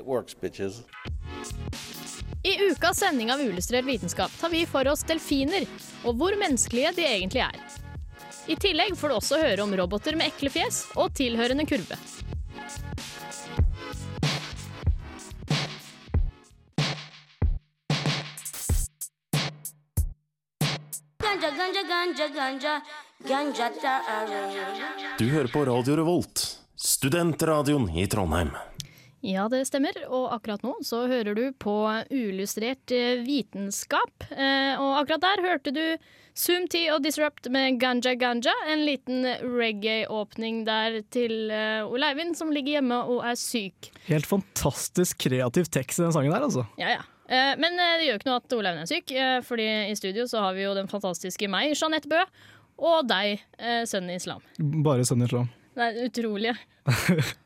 works, bitches. I ukas sending av Uillustrert vitenskap tar vi for oss delfiner, og hvor menneskelige de egentlig er. I tillegg får du også høre om roboter med ekle fjes og tilhørende kurve. Du hører på Radio Revolt, studentradioen i Trondheim. Ja, det stemmer, og akkurat nå så hører du på Uillustrert eh, vitenskap. Eh, og akkurat der hørte du Zoom T og Disrupt med Ganja Ganja. En liten reggae-åpning der til eh, Ole Eivind, som ligger hjemme og er syk. Helt fantastisk kreativ tekst i den sangen der, altså. Ja, ja. Eh, Men det gjør ikke noe at Ole Eivind er syk, fordi i studio så har vi jo den fantastiske meg, Jeanette Bø, og deg, eh, sønnen islam. Bare sønnen islam. Det er utrolig.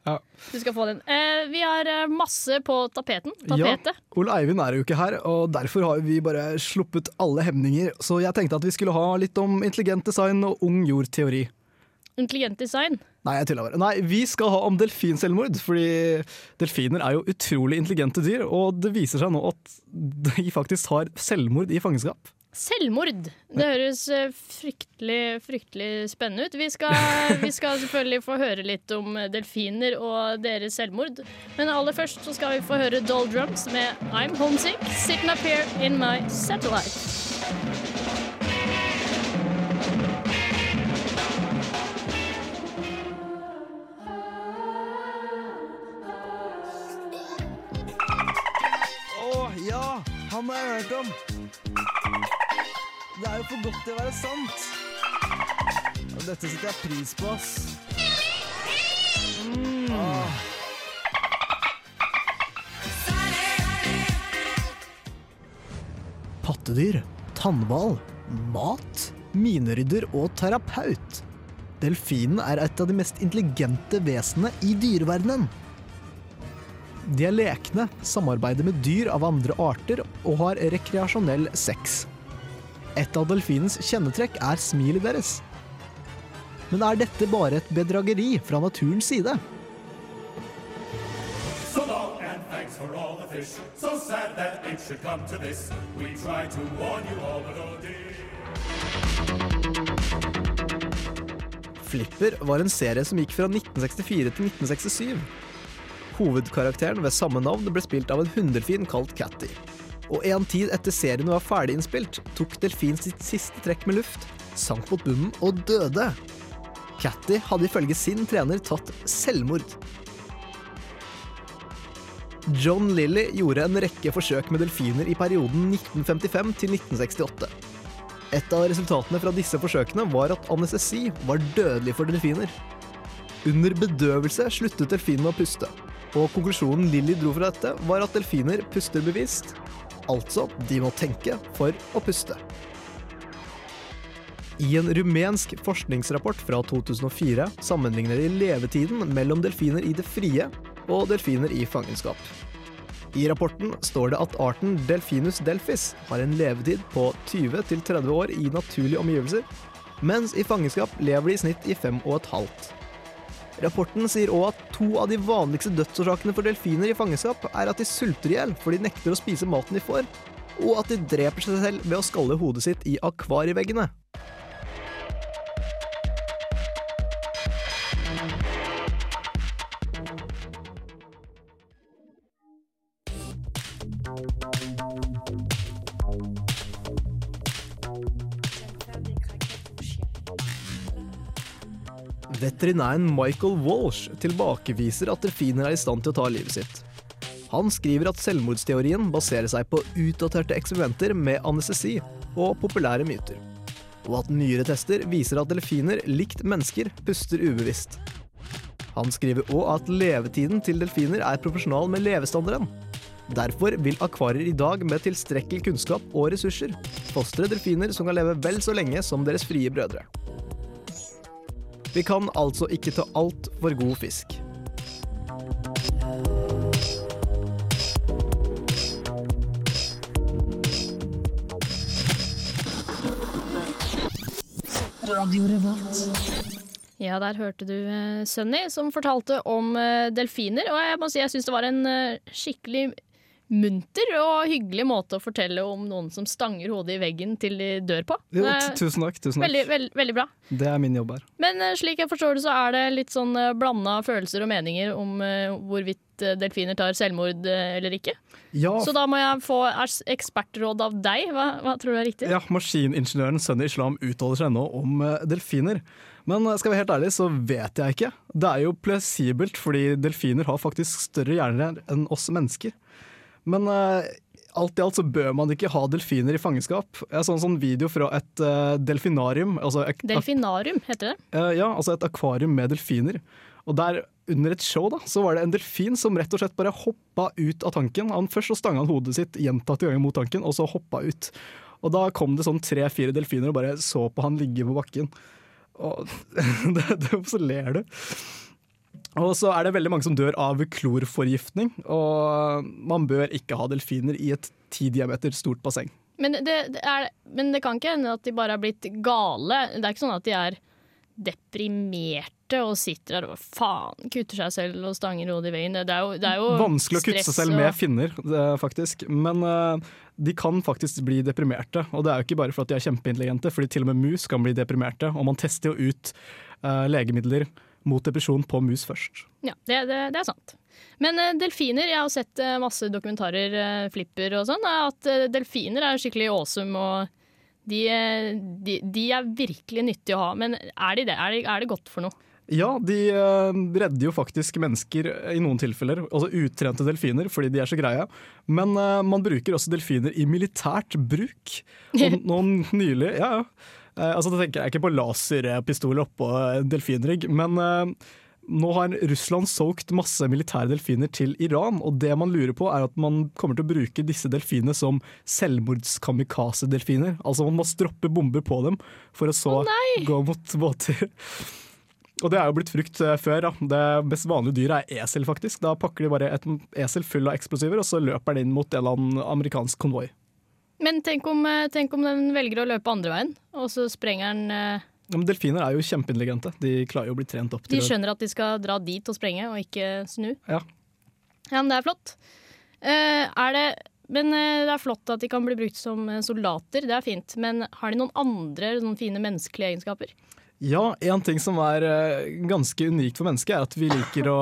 Ja. Du skal få den. Eh, Vi har eh, masse på tapeten. Ja, Ole Eivind er jo ikke her, og derfor har vi bare sluppet alle hemninger. Så jeg tenkte at vi skulle ha litt om intelligent design og ung jord-teori. Intelligent design. Nei, jeg tuller bare. Nei, vi skal ha om delfinselvmord, fordi delfiner er jo utrolig intelligente dyr, og det viser seg nå at de faktisk har selvmord i fangenskap. Selvmord. Det høres eh, fryktelig, fryktelig spennende ut. Vi skal, vi skal selvfølgelig få høre litt om delfiner og deres selvmord. Men aller først så skal vi få høre Doll Drums med I'm Homesick, Sitting Up Here In My Satellite. Han har jeg hørt om. Er jo for godt til å være sant. Dette setter jeg pris på, ass. Mm. Ah. Pattedyr, tannhval, mat, minerydder og terapeut. Delfinen er et av de mest intelligente vesenene i dyreverdenen. De er lekne, samarbeider med dyr av andre arter og har rekreasjonell sex. Et av delfinens kjennetrekk er smilet deres. Men er dette bare et bedrageri fra naturens side? Flipper var en serie som gikk fra 1964 til 1967. Hovedkarakteren ved samme navn ble spilt av en hundelfin kalt Catty. Og en tid etter serien var ferdig innspilt, tok delfin sitt siste trekk med luft, sank mot bunnen og døde. Catty hadde ifølge sin trener tatt selvmord. John Lilly gjorde en rekke forsøk med delfiner i perioden 1955 til 1968. Et av resultatene fra disse forsøkene var at anestesi var dødelig for delfiner. Under bedøvelse sluttet delfinene å puste, og konklusjonen Lilly dro fra dette, var at delfiner puster bevisst. Altså, de må tenke for å puste. I en rumensk forskningsrapport fra 2004 sammenligner de levetiden mellom delfiner i det frie og delfiner i fangenskap. I rapporten står det at arten Delfinus delphis har en levetid på 20-30 år i naturlige omgivelser, mens i fangenskap lever de i snitt i fem og et halvt. Rapporten sier òg at to av de vanligste dødsårsakene for delfiner i fangenskap er at de sulter i hjel fordi de nekter å spise maten de får, og at de dreper seg selv ved å skalle hodet sitt i akvarieveggene. Veterinæren Michael Walsh tilbakeviser at delfiner er i stand til å ta livet sitt. Han skriver at selvmordsteorien baserer seg på utdaterte eksperimenter med anestesi og populære myter, og at nyere tester viser at delfiner, likt mennesker, puster ubevisst. Han skriver òg at levetiden til delfiner er proporsjonal med levestandarden. Derfor vil akvarier i dag med tilstrekkelig kunnskap og ressurser fostre delfiner som kan leve vel så lenge som deres frie brødre. Vi kan altså ikke ta alt for god fisk. Ja, der hørte du uh, Sunny som fortalte om eh, delfiner. Og jeg må si jeg syns det var en eh, skikkelig munter og hyggelig måte å fortelle om noen som stanger hodet i veggen til de dør på. Jo, tusen takk. tusen takk. veldig, veld, veldig bra. Det er min jobb her. Men eh, slik jeg forstår det, så er det litt sånn uh, blanda følelser og meninger om eh, hvorvidt eh, delfiner tar selvmord eh, eller ikke. Ja, Så da må jeg få ekspertråd av deg. Hva, hva tror du er riktig? ja Maskiningeniøren Sunny Islam uttaler seg nå om eh, delfiner. Men eh, skal vi være helt ærlig, så vet jeg ikke. Det er jo plausibelt, fordi delfiner har faktisk større hjerner enn oss mennesker. Men eh, alt i alt så bør man ikke ha delfiner i fangenskap. Jeg så en sånn video fra et uh, delfinarium. Altså et, Delfinarium, heter det. Uh, ja, altså et akvarium med delfiner. Og der under et show da, så var det en delfin som rett og slett bare hoppa ut av tanken. Han Først så stanga han hodet sitt gjentatte ganger mot tanken, og så hoppa ut. Og da kom det sånn tre-fire delfiner og bare så på han ligge på bakken. Og det, det, så ler du. Og så er det veldig mange som dør av klorforgiftning, og man bør ikke ha delfiner i et ti diameter stort basseng. Men det, det er, men det kan ikke hende at de bare er blitt gale. Det er ikke sånn at de er deprimerte og sitter der og faen kutter seg selv og stanger hodet i veien. Det er jo, det er jo Vanskelig å kutte seg selv med finner, faktisk. Men uh, de kan faktisk bli deprimerte. Og det er jo ikke bare for at de er kjempeintelligente, fordi til og med mus kan bli deprimerte. Og man tester jo ut uh, legemidler mot depresjon på mus først. Ja, det, det, det er sant. Men eh, delfiner, jeg har sett eh, masse dokumentarer, eh, flipper og sånn, at delfiner er skikkelig awesome og de, de, de er virkelig nyttige å ha. Men er de det? Er, de, er det godt for noe? Ja, de redder jo faktisk mennesker i noen tilfeller, altså utrente delfiner, fordi de er så greie. Men man bruker også delfiner i militært bruk. Og noen nylig Ja, ja. Eh, altså, da tenker jeg ikke på laserpistoler oppå en delfinrygg, men eh, nå har Russland solgt masse militære delfiner til Iran, og det man lurer på er at man kommer til å bruke disse delfinene som selvmordskamikaze-delfiner. Altså man må stroppe bomber på dem for å så gå mot båter. Og det er jo blitt frukt eh, før. Da. Det mest vanlige dyret er esel, faktisk. Da pakker de bare et esel full av eksplosiver, og så løper den inn mot en eller annen amerikansk konvoi. Men tenk om, eh, tenk om den velger å løpe andre veien, og så sprenger den eh, Ja, men delfiner er jo kjempeintelligente. De klarer jo å bli trent opp De skjønner at de skal dra dit og sprenge, og ikke snu. Ja. Ja, men det er flott. Eh, er det, men eh, det er flott at de kan bli brukt som eh, soldater, det er fint. Men har de noen andre noen fine menneskelige egenskaper? Ja, en ting som er eh, ganske unikt for mennesket, er at vi liker å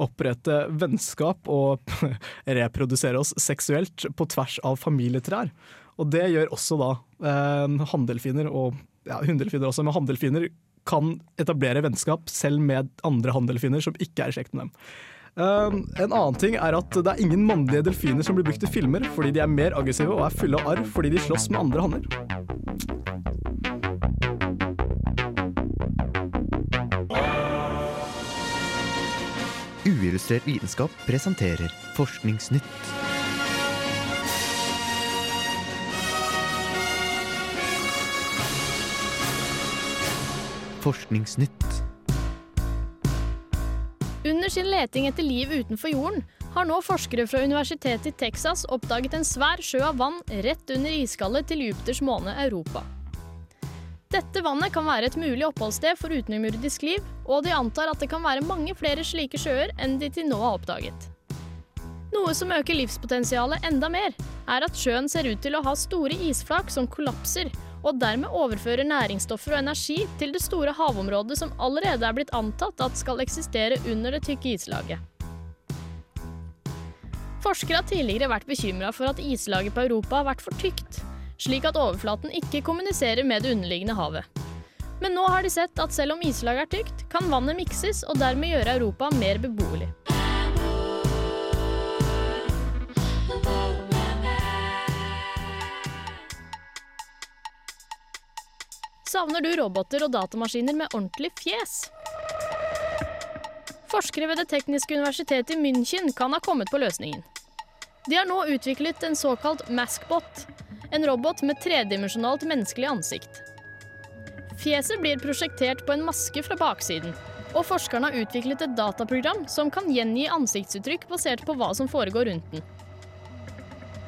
opprette vennskap og reprodusere oss seksuelt på tvers av familietrær. Og det gjør også da eh, hanndelfiner, og ja, hunndelfiner også, men hanndelfiner kan etablere vennskap selv med andre hanndelfiner som ikke er i slekt med dem. Eh, en annen ting er at det er ingen mannlige delfiner som blir brukt i filmer, fordi de er mer aggressive og er fulle av arr fordi de slåss med andre hanner. Uillustrert vitenskap presenterer Forskningsnytt. Forskningsnytt. Under sin leting etter liv utenfor jorden har nå forskere fra universitetet i Texas oppdaget en svær sjø av vann rett under iskallet til Jupiters måne Europa. Dette vannet kan være et mulig oppholdssted for utenomjordisk liv, og de antar at det kan være mange flere slike sjøer enn de til nå har oppdaget. Noe som øker livspotensialet enda mer, er at sjøen ser ut til å ha store isflak som kollapser, og dermed overfører næringsstoffer og energi til det store havområdet som allerede er blitt antatt at skal eksistere under det tykke islaget. Forskere har tidligere vært bekymra for at islaget på Europa har vært for tykt, slik at overflaten ikke kommuniserer med det underliggende havet. Men nå har de sett at selv om islaget er tykt, kan vannet mikses og dermed gjøre Europa mer beboelig. Savner du roboter og datamaskiner med ordentlig fjes? Forskere ved Det tekniske universitetet i München kan ha kommet på løsningen. De har nå utviklet en såkalt maskbot, en robot med tredimensjonalt menneskelig ansikt. Fjeset blir prosjektert på en maske fra baksiden, og forskerne har utviklet et dataprogram som kan gjengi ansiktsuttrykk basert på hva som foregår rundt den.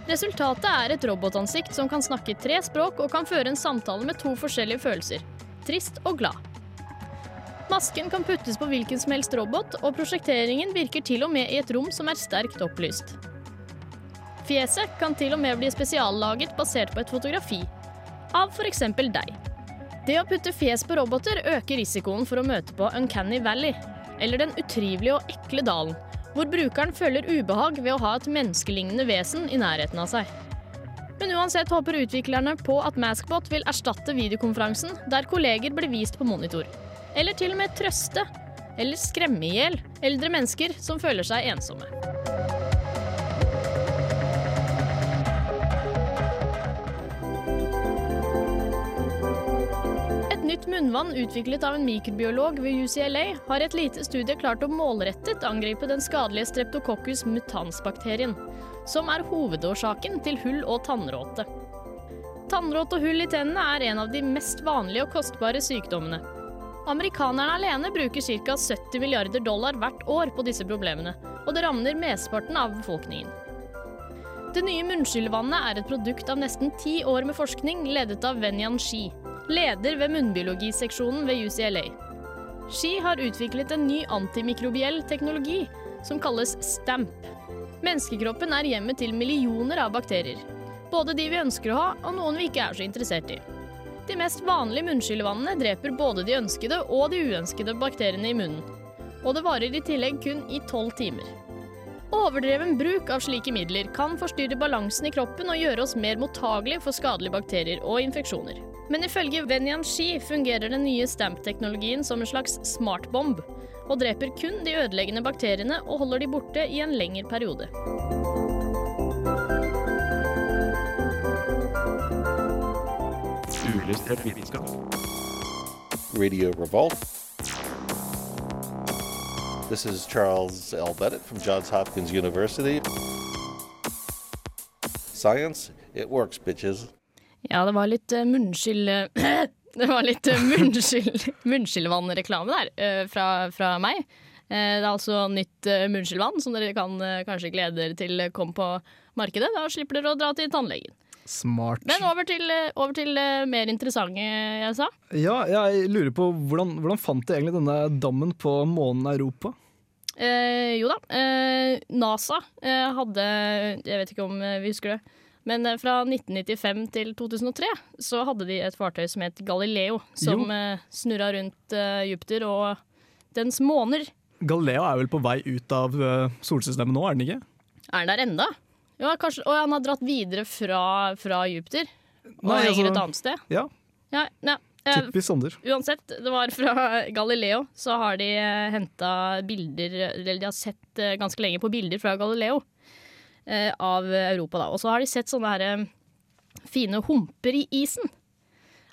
Resultatet er et robotansikt som kan snakke tre språk og kan føre en samtale med to forskjellige følelser trist og glad. Masken kan puttes på hvilken som helst robot, og prosjekteringen virker til og med i et rom som er sterkt opplyst. Fjeset kan til og med bli spesiallaget basert på et fotografi, av f.eks. deg. Det å putte fjes på roboter øker risikoen for å møte på Uncanny Valley, eller den utrivelige og ekle dalen, hvor brukeren føler ubehag ved å ha et menneskelignende vesen i nærheten av seg. Men uansett håper utviklerne på at Maskbot vil erstatte videokonferansen der kolleger blir vist på monitor. Eller til og med trøste eller skremme i hjel eldre mennesker som føler seg ensomme. Nytt munnvann utviklet av en mikrobiolog ved UCLA har et lite studie klart å målrettet angripe den skadelige streptococcus mutans-bakterien, som er hovedårsaken til hull og tannråte. Tannråte og hull i tennene er en av de mest vanlige og kostbare sykdommene. Amerikanerne alene bruker ca. 70 milliarder dollar hvert år på disse problemene, og det rammer mesteparten av befolkningen. Det nye munnskyllevannet er et produkt av nesten ti år med forskning ledet av Wenyan Shi, leder ved munnbiologiseksjonen ved UCLA. Ski har utviklet en ny antimikrobiell teknologi som kalles STAMP. Menneskekroppen er hjemmet til millioner av bakterier. Både de vi ønsker å ha, og noen vi ikke er så interessert i. De mest vanlige munnskyllevannene dreper både de ønskede og de uønskede bakteriene i munnen. Og det varer i tillegg kun i tolv timer. Overdreven bruk av slike midler kan forstyrre balansen i kroppen og gjøre oss mer mottagelige for skadelige bakterier og infeksjoner. Men ifølge Wenyan Shi fungerer den nye stamp-teknologien som en slags smartbomb, og dreper kun de ødeleggende bakteriene og holder de borte i en lengre periode. Radio Revolt. This is Charles L. Bennett from Johns Hopkins University. Science, it works, bitches. Ja, det var litt uh, munnskyld... det var litt uh, munnskyld, munnskylvannreklame der fra, fra meg. Det er altså nytt munnskyldvann som dere kan kanskje glede dere til kom på markedet. Da slipper dere å dra til tannlegen. Smart. Men over til, over til mer interessante jeg sa. Ja, jeg lurer på hvordan, hvordan fant de egentlig denne dammen på månen Europa? Eh, jo da, eh, NASA eh, hadde Jeg vet ikke om vi husker det. Men fra 1995 til 2003 så hadde de et fartøy som het Galileo. Som jo. snurra rundt Jupiter og dens måner. Galileo er vel på vei ut av solsystemet nå, er den ikke? Er den der enda? Ja, kanskje, og han har dratt videre fra, fra Jupiter og Nei, henger altså- et annet sted. Ja, Ja, ja. eh, typisk Sander. Uansett, det var fra Galileo, så har de henta bilder Eller de har sett uh, ganske lenge på bilder fra Galileo uh, av Europa, da. Og så har de sett sånne her, fine humper i isen.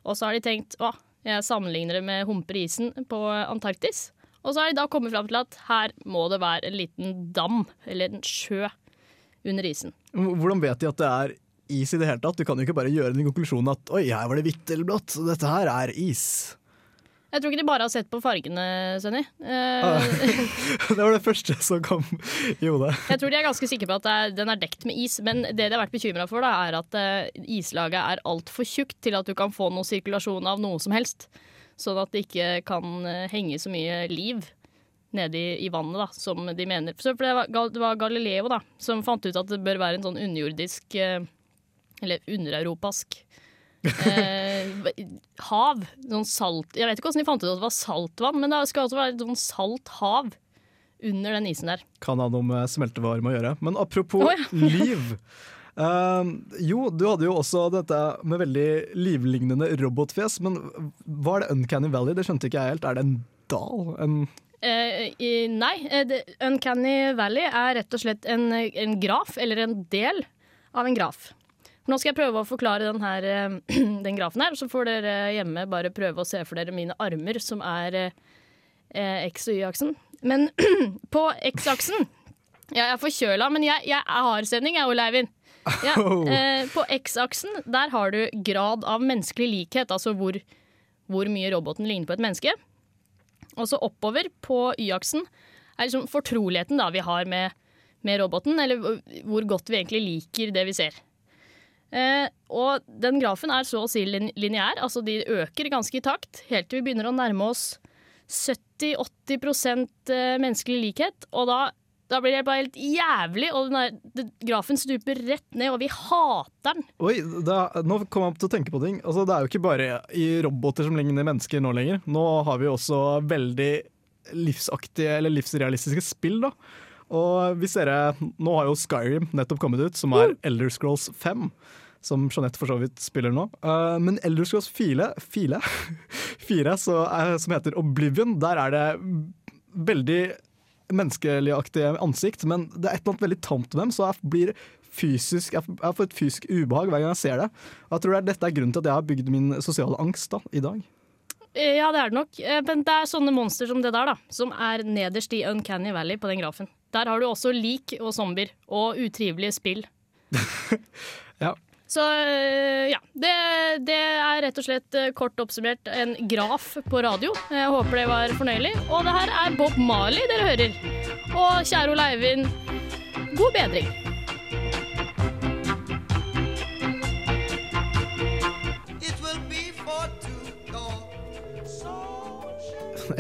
Og så har de tenkt å, jeg sammenligner det med humper i isen på Antarktis. Og så har de da kommet fram til at her må det være en liten dam, eller en sjø, under isen. Hvordan vet de at det er is i det hele tatt? Du kan jo ikke bare gjøre den konklusjonen at oi, her var det hvitt eller blått, så dette her er is. Jeg tror ikke de bare har sett på fargene, Sønni. Eh, Ah. det var det første som kom i hodet. Jeg tror de er ganske sikre på at er, den er dekt med is, men det de har vært bekymra for, da, er at eh, islaget er altfor tjukt til at du kan få noe sirkulasjon av noe som helst. Sånn at det ikke kan eh, henge så mye liv nede i, i vannet, da, som de mener. For det, var, det var Galileo da, som fant ut at det bør være en sånn underjordisk eh, Eller undereuropask eh, hav. Sånn salt Jeg vet ikke hvordan de fant ut at det var saltvann, men det skal også være et sånn salt hav under den isen der. Kan ha noe med smeltevarme å gjøre. Men apropos oh, ja. liv. Uh, jo, du hadde jo også dette med veldig livlignende robotfjes, men hva er det Uncanny Valley? Det skjønte ikke jeg helt. Er det en dal? En Eh, i, nei, eh, Uncanny Valley er rett og slett en, en graf, eller en del av en graf. Nå skal jeg prøve å forklare den, her, eh, den grafen her, så får dere hjemme bare prøve å se for dere mine armer, som er uh, X- og Y-aksen. Men på X-aksen Ja, jeg er forkjøla, men jeg, jeg har sending, jeg, Ole Eivind. Ja, uh, på X-aksen der har du grad av menneskelig likhet, altså hvor, hvor mye roboten ligner på et menneske. Og så oppover på Y-aksen er liksom fortroligheten da vi har med, med roboten, eller hvor godt vi egentlig liker det vi ser. Eh, og den grafen er så å si lin lineær, altså de øker ganske i takt, helt til vi begynner å nærme oss 70-80 eh, menneskelig likhet. Og da, da, blir det bare helt jævlig, og den der, grafen stuper rett ned, og vi hater den. Oi, da, nå kom jeg opp til å tenke på ting. Altså, det er jo ikke bare i roboter som ligner mennesker nå lenger. Nå har vi også veldig livsaktige eller livsrealistiske spill. da. Og hvis dere, Nå har jo Skyrim nettopp kommet ut, som er Elder Scrolls 5 som Jeanette for så vidt spiller nå. Uh, men Elder Scrolls 4, 4, 4 så, uh, som heter Oblivion, der er det veldig menneskeligaktige ansikt, men det er et eller annet veldig tamt med dem, så jeg blir fysisk, jeg får et fysisk ubehag hver gang jeg ser det. Og jeg tror det er, dette er grunnen til at jeg har bygd min sosiale angst da, i dag. Eh, ja, det er det nok. Men det er sånne monster som det der, da, som er nederst i Uncanny Valley på den grafen. Der har du også lik og zombier og utrivelige spill. ja. Så eh, ja. Det, det, er rett og slett eh, kort oppsummert en graf på radio. Jeg håper det var fornøyelig. Og det her er Bob Marley dere hører. Og kjære Ole Eivind, god bedring.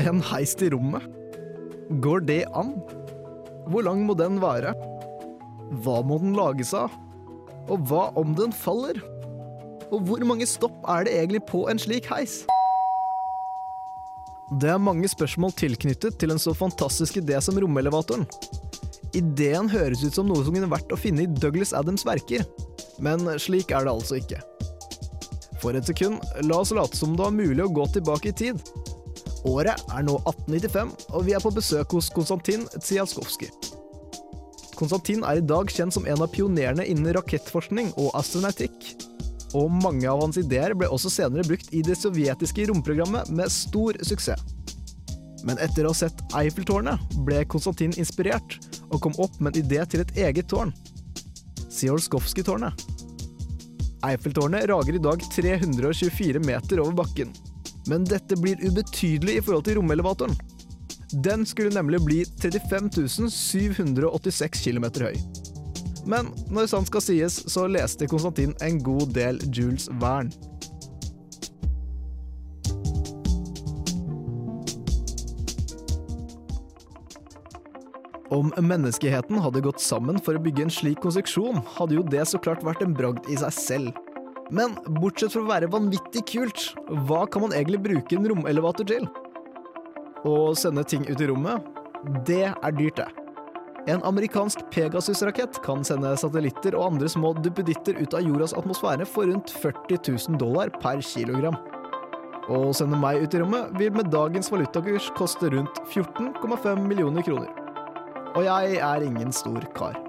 En heis til rommet. Går det an? Hvor lang må den være? Hva må den lages av? Og hva om den faller? Og hvor mange stopp er det egentlig på en slik heis? Det er mange spørsmål tilknyttet til en så fantastisk idé som romelevatoren. Ideen høres ut som noe som kunne vært å finne i Douglas Adams' verker, men slik er det altså ikke. For et sekund, la oss late som det var mulig å gå tilbake i tid. Året er nå 1895, og vi er på besøk hos Konstantin Tsialskovskij. Konstantin er i dag kjent som en av pionerene innen rakettforskning og astronautikk. Og mange av hans ideer ble også senere brukt i det sovjetiske romprogrammet med stor suksess. Men etter å ha sett Eiffeltårnet ble Konstantin inspirert, og kom opp med en idé til et eget tårn. Siolskovskij-tårnet. Eiffeltårnet rager i dag 324 meter over bakken. Men dette blir ubetydelig i forhold til romelevatoren. Den skulle nemlig bli 35 786 km høy. Men når sant skal sies, så leste Konstantin en god del Jules Verne. Om menneskeheten hadde gått sammen for å bygge en slik konstruksjon, hadde jo det så klart vært en bragd i seg selv. Men bortsett fra å være vanvittig kult, hva kan man egentlig bruke en romelevator til? Å sende ting ut i rommet, det er dyrt, det. En amerikansk Pegasus-rakett kan sende satellitter og andre små duppeditter ut av jordas atmosfære for rundt 40 000 dollar per kilogram. Å sende meg ut i rommet vil med dagens valutakurs koste rundt 14,5 millioner kroner. Og jeg er ingen stor kar.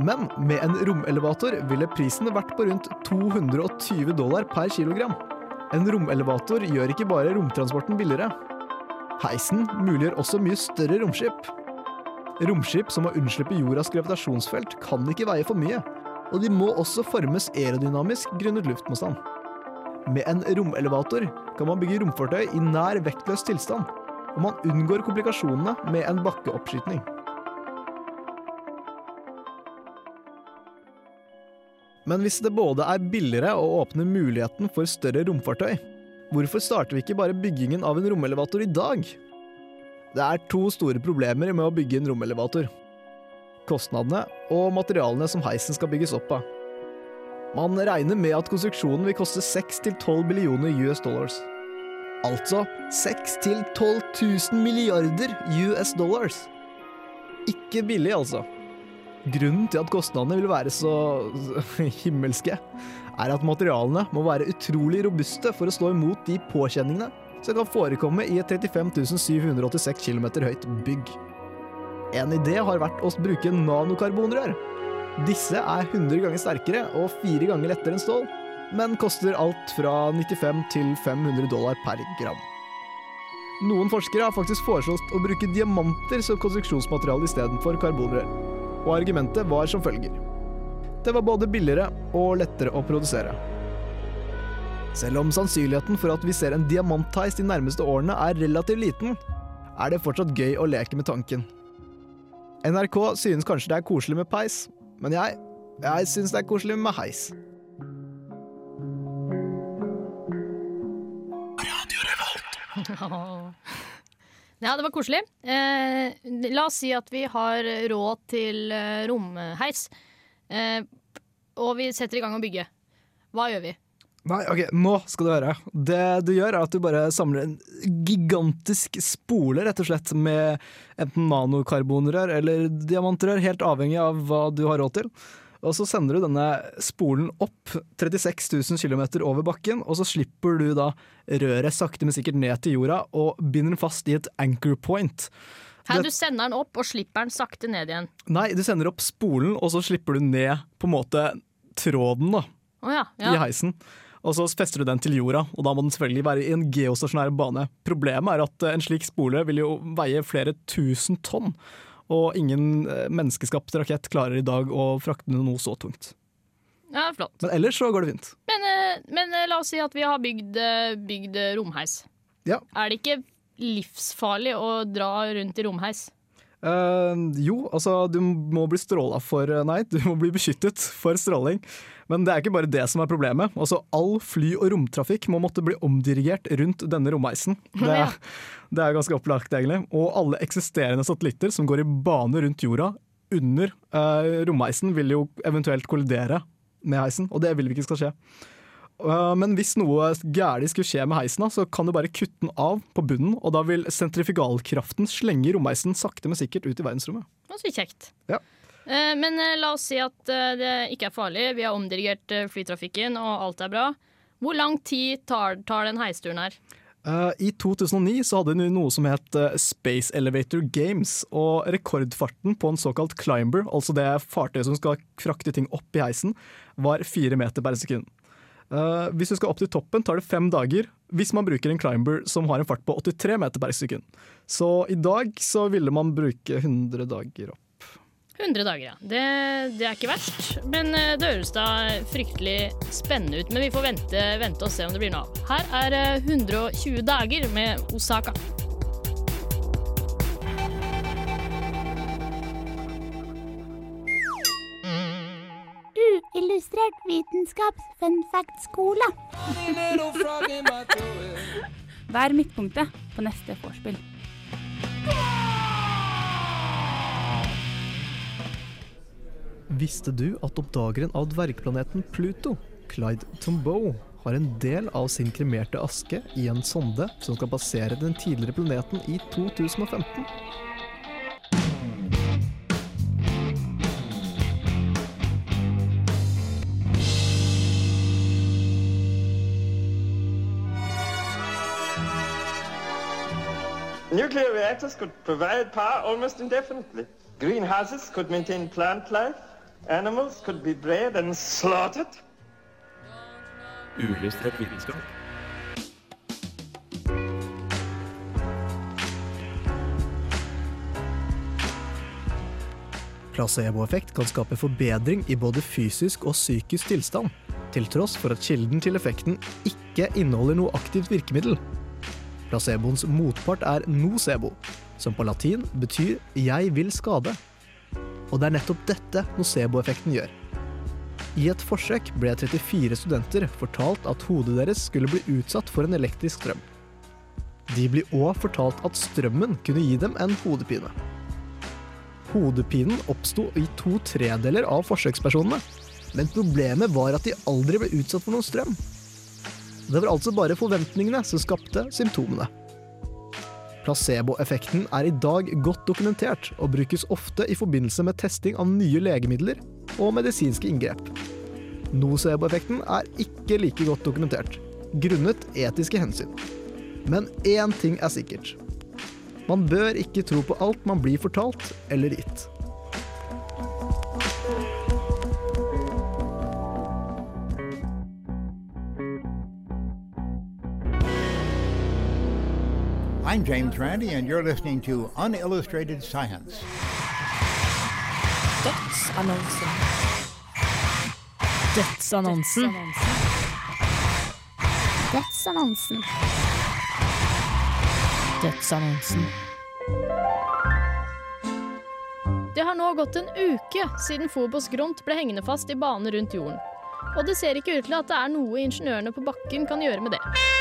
Men med en romelevator ville prisen vært på rundt 220 dollar per kilogram. En romelevator gjør ikke bare romtransporten billigere. Heisen muliggjør også mye større romskip. Romskip som må unnslippe jordas gravitasjonsfelt, kan ikke veie for mye, og de må også formes aerodynamisk grunnet luftmotstand. Med en romelevator kan man bygge romfartøy i nær vektløs tilstand, og man unngår komplikasjonene med en bakkeoppskytning. Men hvis det både er billigere å åpne muligheten for større romfartøy, Hvorfor starter vi ikke bare byggingen av en romelevator i dag? Det er to store problemer med å bygge en romelevator. Kostnadene og materialene som heisen skal bygges opp av. Man regner med at konstruksjonen vil koste 6-12 billioner US dollars. Altså 6-12 000 milliarder US dollars. Ikke billig, altså. Grunnen til at kostnadene vil være så himmelske, er at materialene må være utrolig robuste for å stå imot de påkjenningene som kan forekomme i et 35 786 km høyt bygg. En idé har vært å bruke nanokarbonrør. Disse er 100 ganger sterkere og fire ganger lettere enn stål, men koster alt fra 95 til 500 dollar per gram. Noen forskere har faktisk foreslått å bruke diamanter som konstruksjonsmateriale istedenfor karbonrør. Og argumentet var som følger. Det var både billigere og lettere å produsere. Selv om sannsynligheten for at vi ser en diamantheis de nærmeste årene er relativt liten, er det fortsatt gøy å leke med tanken. NRK synes kanskje det er koselig med peis, men jeg, jeg synes det er koselig med heis. Ja, det var koselig. Eh, la oss si at vi har råd til eh, romheis, eh, og vi setter i gang å bygge. Hva gjør vi? Nei, ok, nå skal du høre. Det du gjør, er at du bare samler en gigantisk spole, rett og slett, med enten nanokarbonrør eller diamantrør, helt avhengig av hva du har råd til. Og så sender du denne spolen opp 36 000 km over bakken, og så slipper du da røret sakte, men sikkert ned til jorda og binder den fast i et anchor point. Her, du sender den opp og slipper den sakte ned igjen. Nei, du sender opp spolen, og så slipper du ned på en måte tråden da, oh, ja, i heisen. Og så fester du den til jorda, og da må den selvfølgelig være i en geostasjonær bane. Problemet er at eh, en slik spole vil jo veie flere tusen tonn, og ingen eh, menneskeskapt rakett klarer i dag å frakte noe så tungt. ja, flott. Men ellers så går det fint. Men, eh, men la oss si at vi har bygd, bygd romheis. Ja. Er det ikke livsfarlig å dra rundt i romheis? Uh, jo, altså du må bli stråla for eh, Nei, du må bli beskyttet for stråling. Men det er ikke bare det som er problemet. Altså All fly- og romtrafikk må måtte bli omdirigert rundt denne romheisen. Det er, det er ganske opplagt, egentlig. Og alle eksisterende satellitter som går i bane rundt jorda under uh, romheisen, vil jo eventuelt kollidere med heisen, og det vil vi ikke skal skje. Eh, Men hvis noe gærent skulle skje med heisen, så kan du bare kutte den av på bunnen, og da vil sentrifugalkraften slenge romheisen sakte, men sikkert ut i verdensrommet. Så kjekt. Ja. Eh, Men eh, la oss si at det ikke er farlig. Vi har omdirigert flytrafikken, og alt er bra. Hvor lang tid tar, tar den heisturen her? I 2009 så hadde de noe som het Space Elevator Games, og rekordfarten på en såkalt climber, altså det fartøyet som skal frakte ting opp i heisen, var fire meter per sekund. Eh, hvis du skal opp til toppen, tar det fem dager, hvis man bruker en climber som har en fart på 83 meter per sekund. Så i dag så ville man bruke 100 dager opp. 100 dager, ja. Det, det er ikke verst. Men eh, det høres da fryktelig spennende ut. Men vi får vente, vente og se om det blir noe av. Her er eh, 120 dager med Osaka. Uillustrert vitenskaps-funfact-skole. Vær midtpunktet på neste vorspiel. Visste du at oppdageren av dvergplaneten Pluto, Clyde Tombow, har en del av sin kremerte aske i en sonde som skal passere den tidligere planeten i 2015? Nuclear reactors could provide power almost indefinitely. Greenhouses could maintain plant life. Animals could be bred and slaughtered. Uillustrert vitenskap. Placeboeffekt kan skape forbedring i både fysisk og psykisk tilstand, til tross for at kilden til effekten ikke inneholder noe aktivt virkemiddel. Placeboens motpart er nocebo, som på latin betyr 'jeg vil skade'. Og det er nettopp dette nocebo-effekten gjør. I et forsøk ble 34 studenter fortalt at hodet deres skulle bli utsatt for en elektrisk strøm. De blir òg fortalt at strømmen kunne gi dem en hodepine. Hodepinen oppsto i to tredeler av forsøkspersonene, men problemet var at de aldri ble utsatt for noen strøm. Det var altså bare forventningene som skapte symptomene. Placeboeffekten er i dag godt dokumentert og brukes ofte i forbindelse med testing av nye legemidler og medisinske inngrep. Nocebo-effekten er ikke like godt dokumentert, grunnet etiske hensyn. Men én ting er sikkert. Man bør ikke tro på alt man blir fortalt eller gitt. I'm James Randi, and you're listening to Unillustrated Science. Dødsannonsen. Dødsannonsen. Dødsannonsen. Dødsannonsen. Det har nå gått en uke siden Fobos Grunt ble hengende fast i bane rundt jorden. Og det ser ikke ut til at det er noe ingeniørene på bakken kan gjøre med det.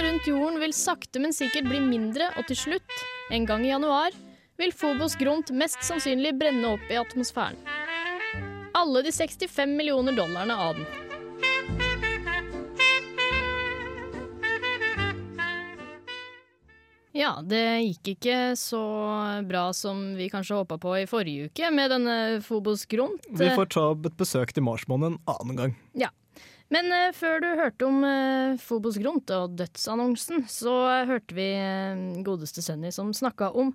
Rundt jorden vil sakte, men sikkert bli mindre, og til slutt, en gang i januar, vil Phobos Grunt mest sannsynlig brenne opp i atmosfæren. Alle de 65 millioner dollarene av den. Ja, det gikk ikke så bra som vi kanskje håpa på i forrige uke med denne Phobos Grunt. Vi får ta et besøk til Marsmånen en annen gang. Ja. Men uh, før du hørte om uh, Fobos Grunt og dødsannonsen, så uh, hørte vi eh, godeste Sunny som snakka om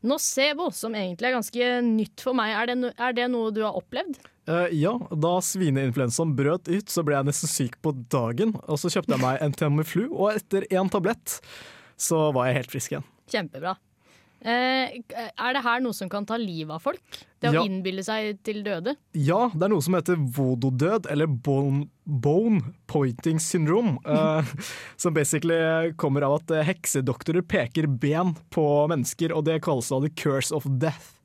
nocebo, som egentlig er ganske nytt for meg. Er det, no er det noe du har opplevd? Eh, ja, da svineinfluensaen brøt ut, så ble jeg nesten syk på dagen. Og så kjøpte jeg meg en Tamiflu, og etter én tablett så var jeg helt frisk igjen. Kjempebra. Eh, er det her noe som kan ta livet av folk? Det å Ja. innbille seg til døde? Ja, det er noe som heter voodoo-død, eller bone, bone pointing syndrome. eh, som basically kommer av at heksedoktorer peker ben på mennesker, og det kalles da the curse of death.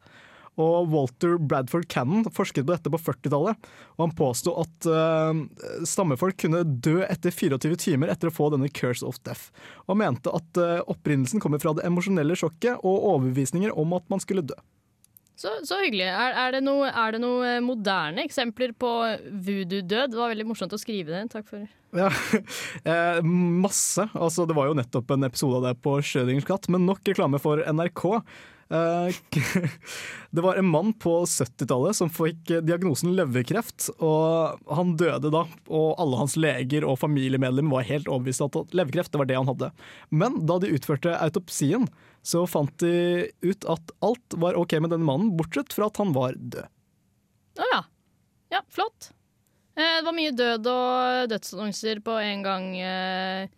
Og Walter Bradford Cannon forsket på dette på 40-tallet, og han påsto at uh, stammefolk kunne dø etter 24 timer etter å få denne curse of death, og mente at uh, opprinnelsen kommer fra det emosjonelle sjokket og overbevisninger om at man skulle dø. Så, så hyggelig. Er, er, det noe, er det noe eh, moderne eksempler på voodoo-død? Det var veldig morsomt å skrive det. Takk for Ja, eh, masse. Altså, det var jo nettopp en episode av det på Schrødingers katt, men nok reklame for NRK. Eh, det var en mann på 70-tallet som fikk diagnosen leverkreft, og han døde da. Og alle hans leger og familiemedlemmer var helt overbevist om at leverkreft det var det han hadde. Men da de utførte autopsien, så fant de ut at alt var ok med denne mannen, bortsett fra at han var død. Å ja. Ja, flott. Eh, det var mye død og dødsannonser på en gang, eh, eh,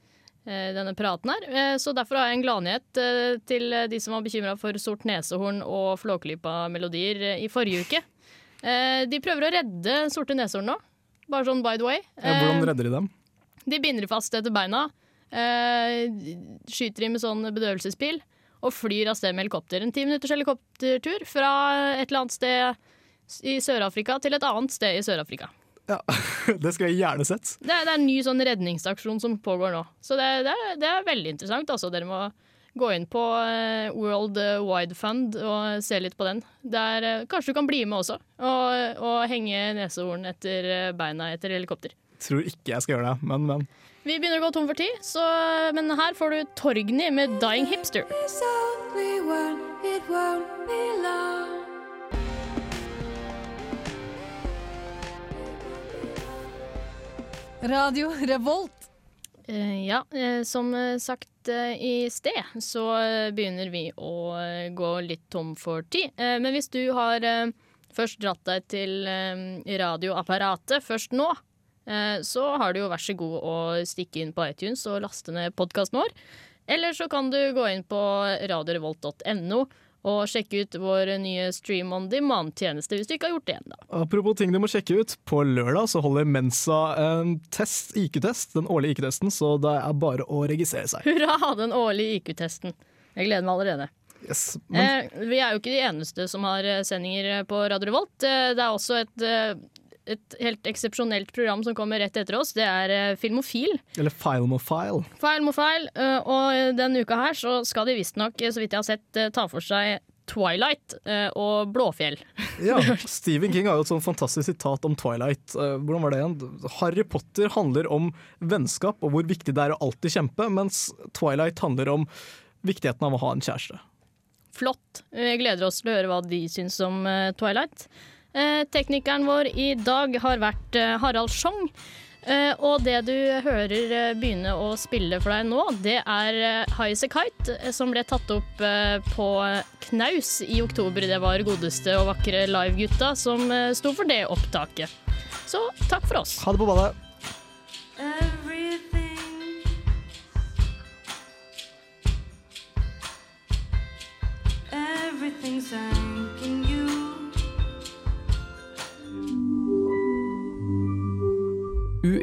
denne praten her. Eh, så derfor har jeg en gladnyhet eh, til de som var bekymra for sort nesehorn og Flåklypa-melodier eh, i forrige uke. Eh, de prøver å redde sorte neshorn nå, bare sånn by the way. Ja, hvordan Eh, redder de dem? de binder fast etter beina, eh, skyter de med sånn bedøvelsespil og flyr av sted med helikopter. En ti minutters helikoptertur fra et eller annet sted i Sør-Afrika til et annet sted i Sør-Afrika. Det skal jeg gjerne sett. Det, er- det er en ny sånn redningsaksjon som pågår nå. Så det, det, er, det er veldig interessant. Altså. Dere må gå inn på eh, World Wide Fund og se litt på den. Det er, eh, kanskje du kan bli med også, og, og henge nesehorn etter eh, beina etter helikopter. Tror ikke jeg skal gjøre det, men, men. Vi begynner å gå tom for tid, så, men her får du Torgny med 'Dying Hipster'. Radio Revolt. Eh, ja, eh, som eh, sagt i sted, så begynner vi å gå litt tom for tid. Men hvis du har først dratt deg til radioapparatet først nå, så har du jo vær så god å stikke inn på iTunes og laste ned podkasten vår. Eller så kan du gå inn på radiorevolt.no og sjekke ut vår nye Stream on demand-tjeneste, hvis du ikke har gjort det ennå. Apropos ting du må sjekke ut. På lørdag så holder Mensa en test, IQ-test, den årlige IQ-testen, så det er bare å registrere seg. Hurra, den årlige IQ-testen. Jeg gleder meg allerede. Yes. Eh, vi er jo ikke de eneste som har eh, sendinger på Radio Revolt. Eh, det er også et, eh, et helt eksepsjonelt program som kommer rett etter oss. Det er eh, Filmofil. Eller Filmofile. Feil. eh, og denne uka her så skal de visstnok, eh, så vidt jeg har sett, eh, ta for seg Twilight eh, og Blåfjell. Ja, Stephen King har jo et sånn fantastisk sitat om Twilight. Eh, hvordan var det igjen? Harry Potter handler om vennskap og hvor viktig det er å alltid kjempe, mens Twilight handler om viktigheten av å ha en kjæreste. Flott. Jeg gleder oss til å høre hva de syns om eh, Twilight. Eh, teknikeren vår i dag har vært eh, Harald Schjong. Eh, og det du hører begynne å spille for deg nå, det er High As A Kite, som ble tatt opp på Knaus i oktober. Det var godeste og vakre Live-gutta som uh, sto for det opptaket. Så takk for oss. Ha det på badet. Everything's everything's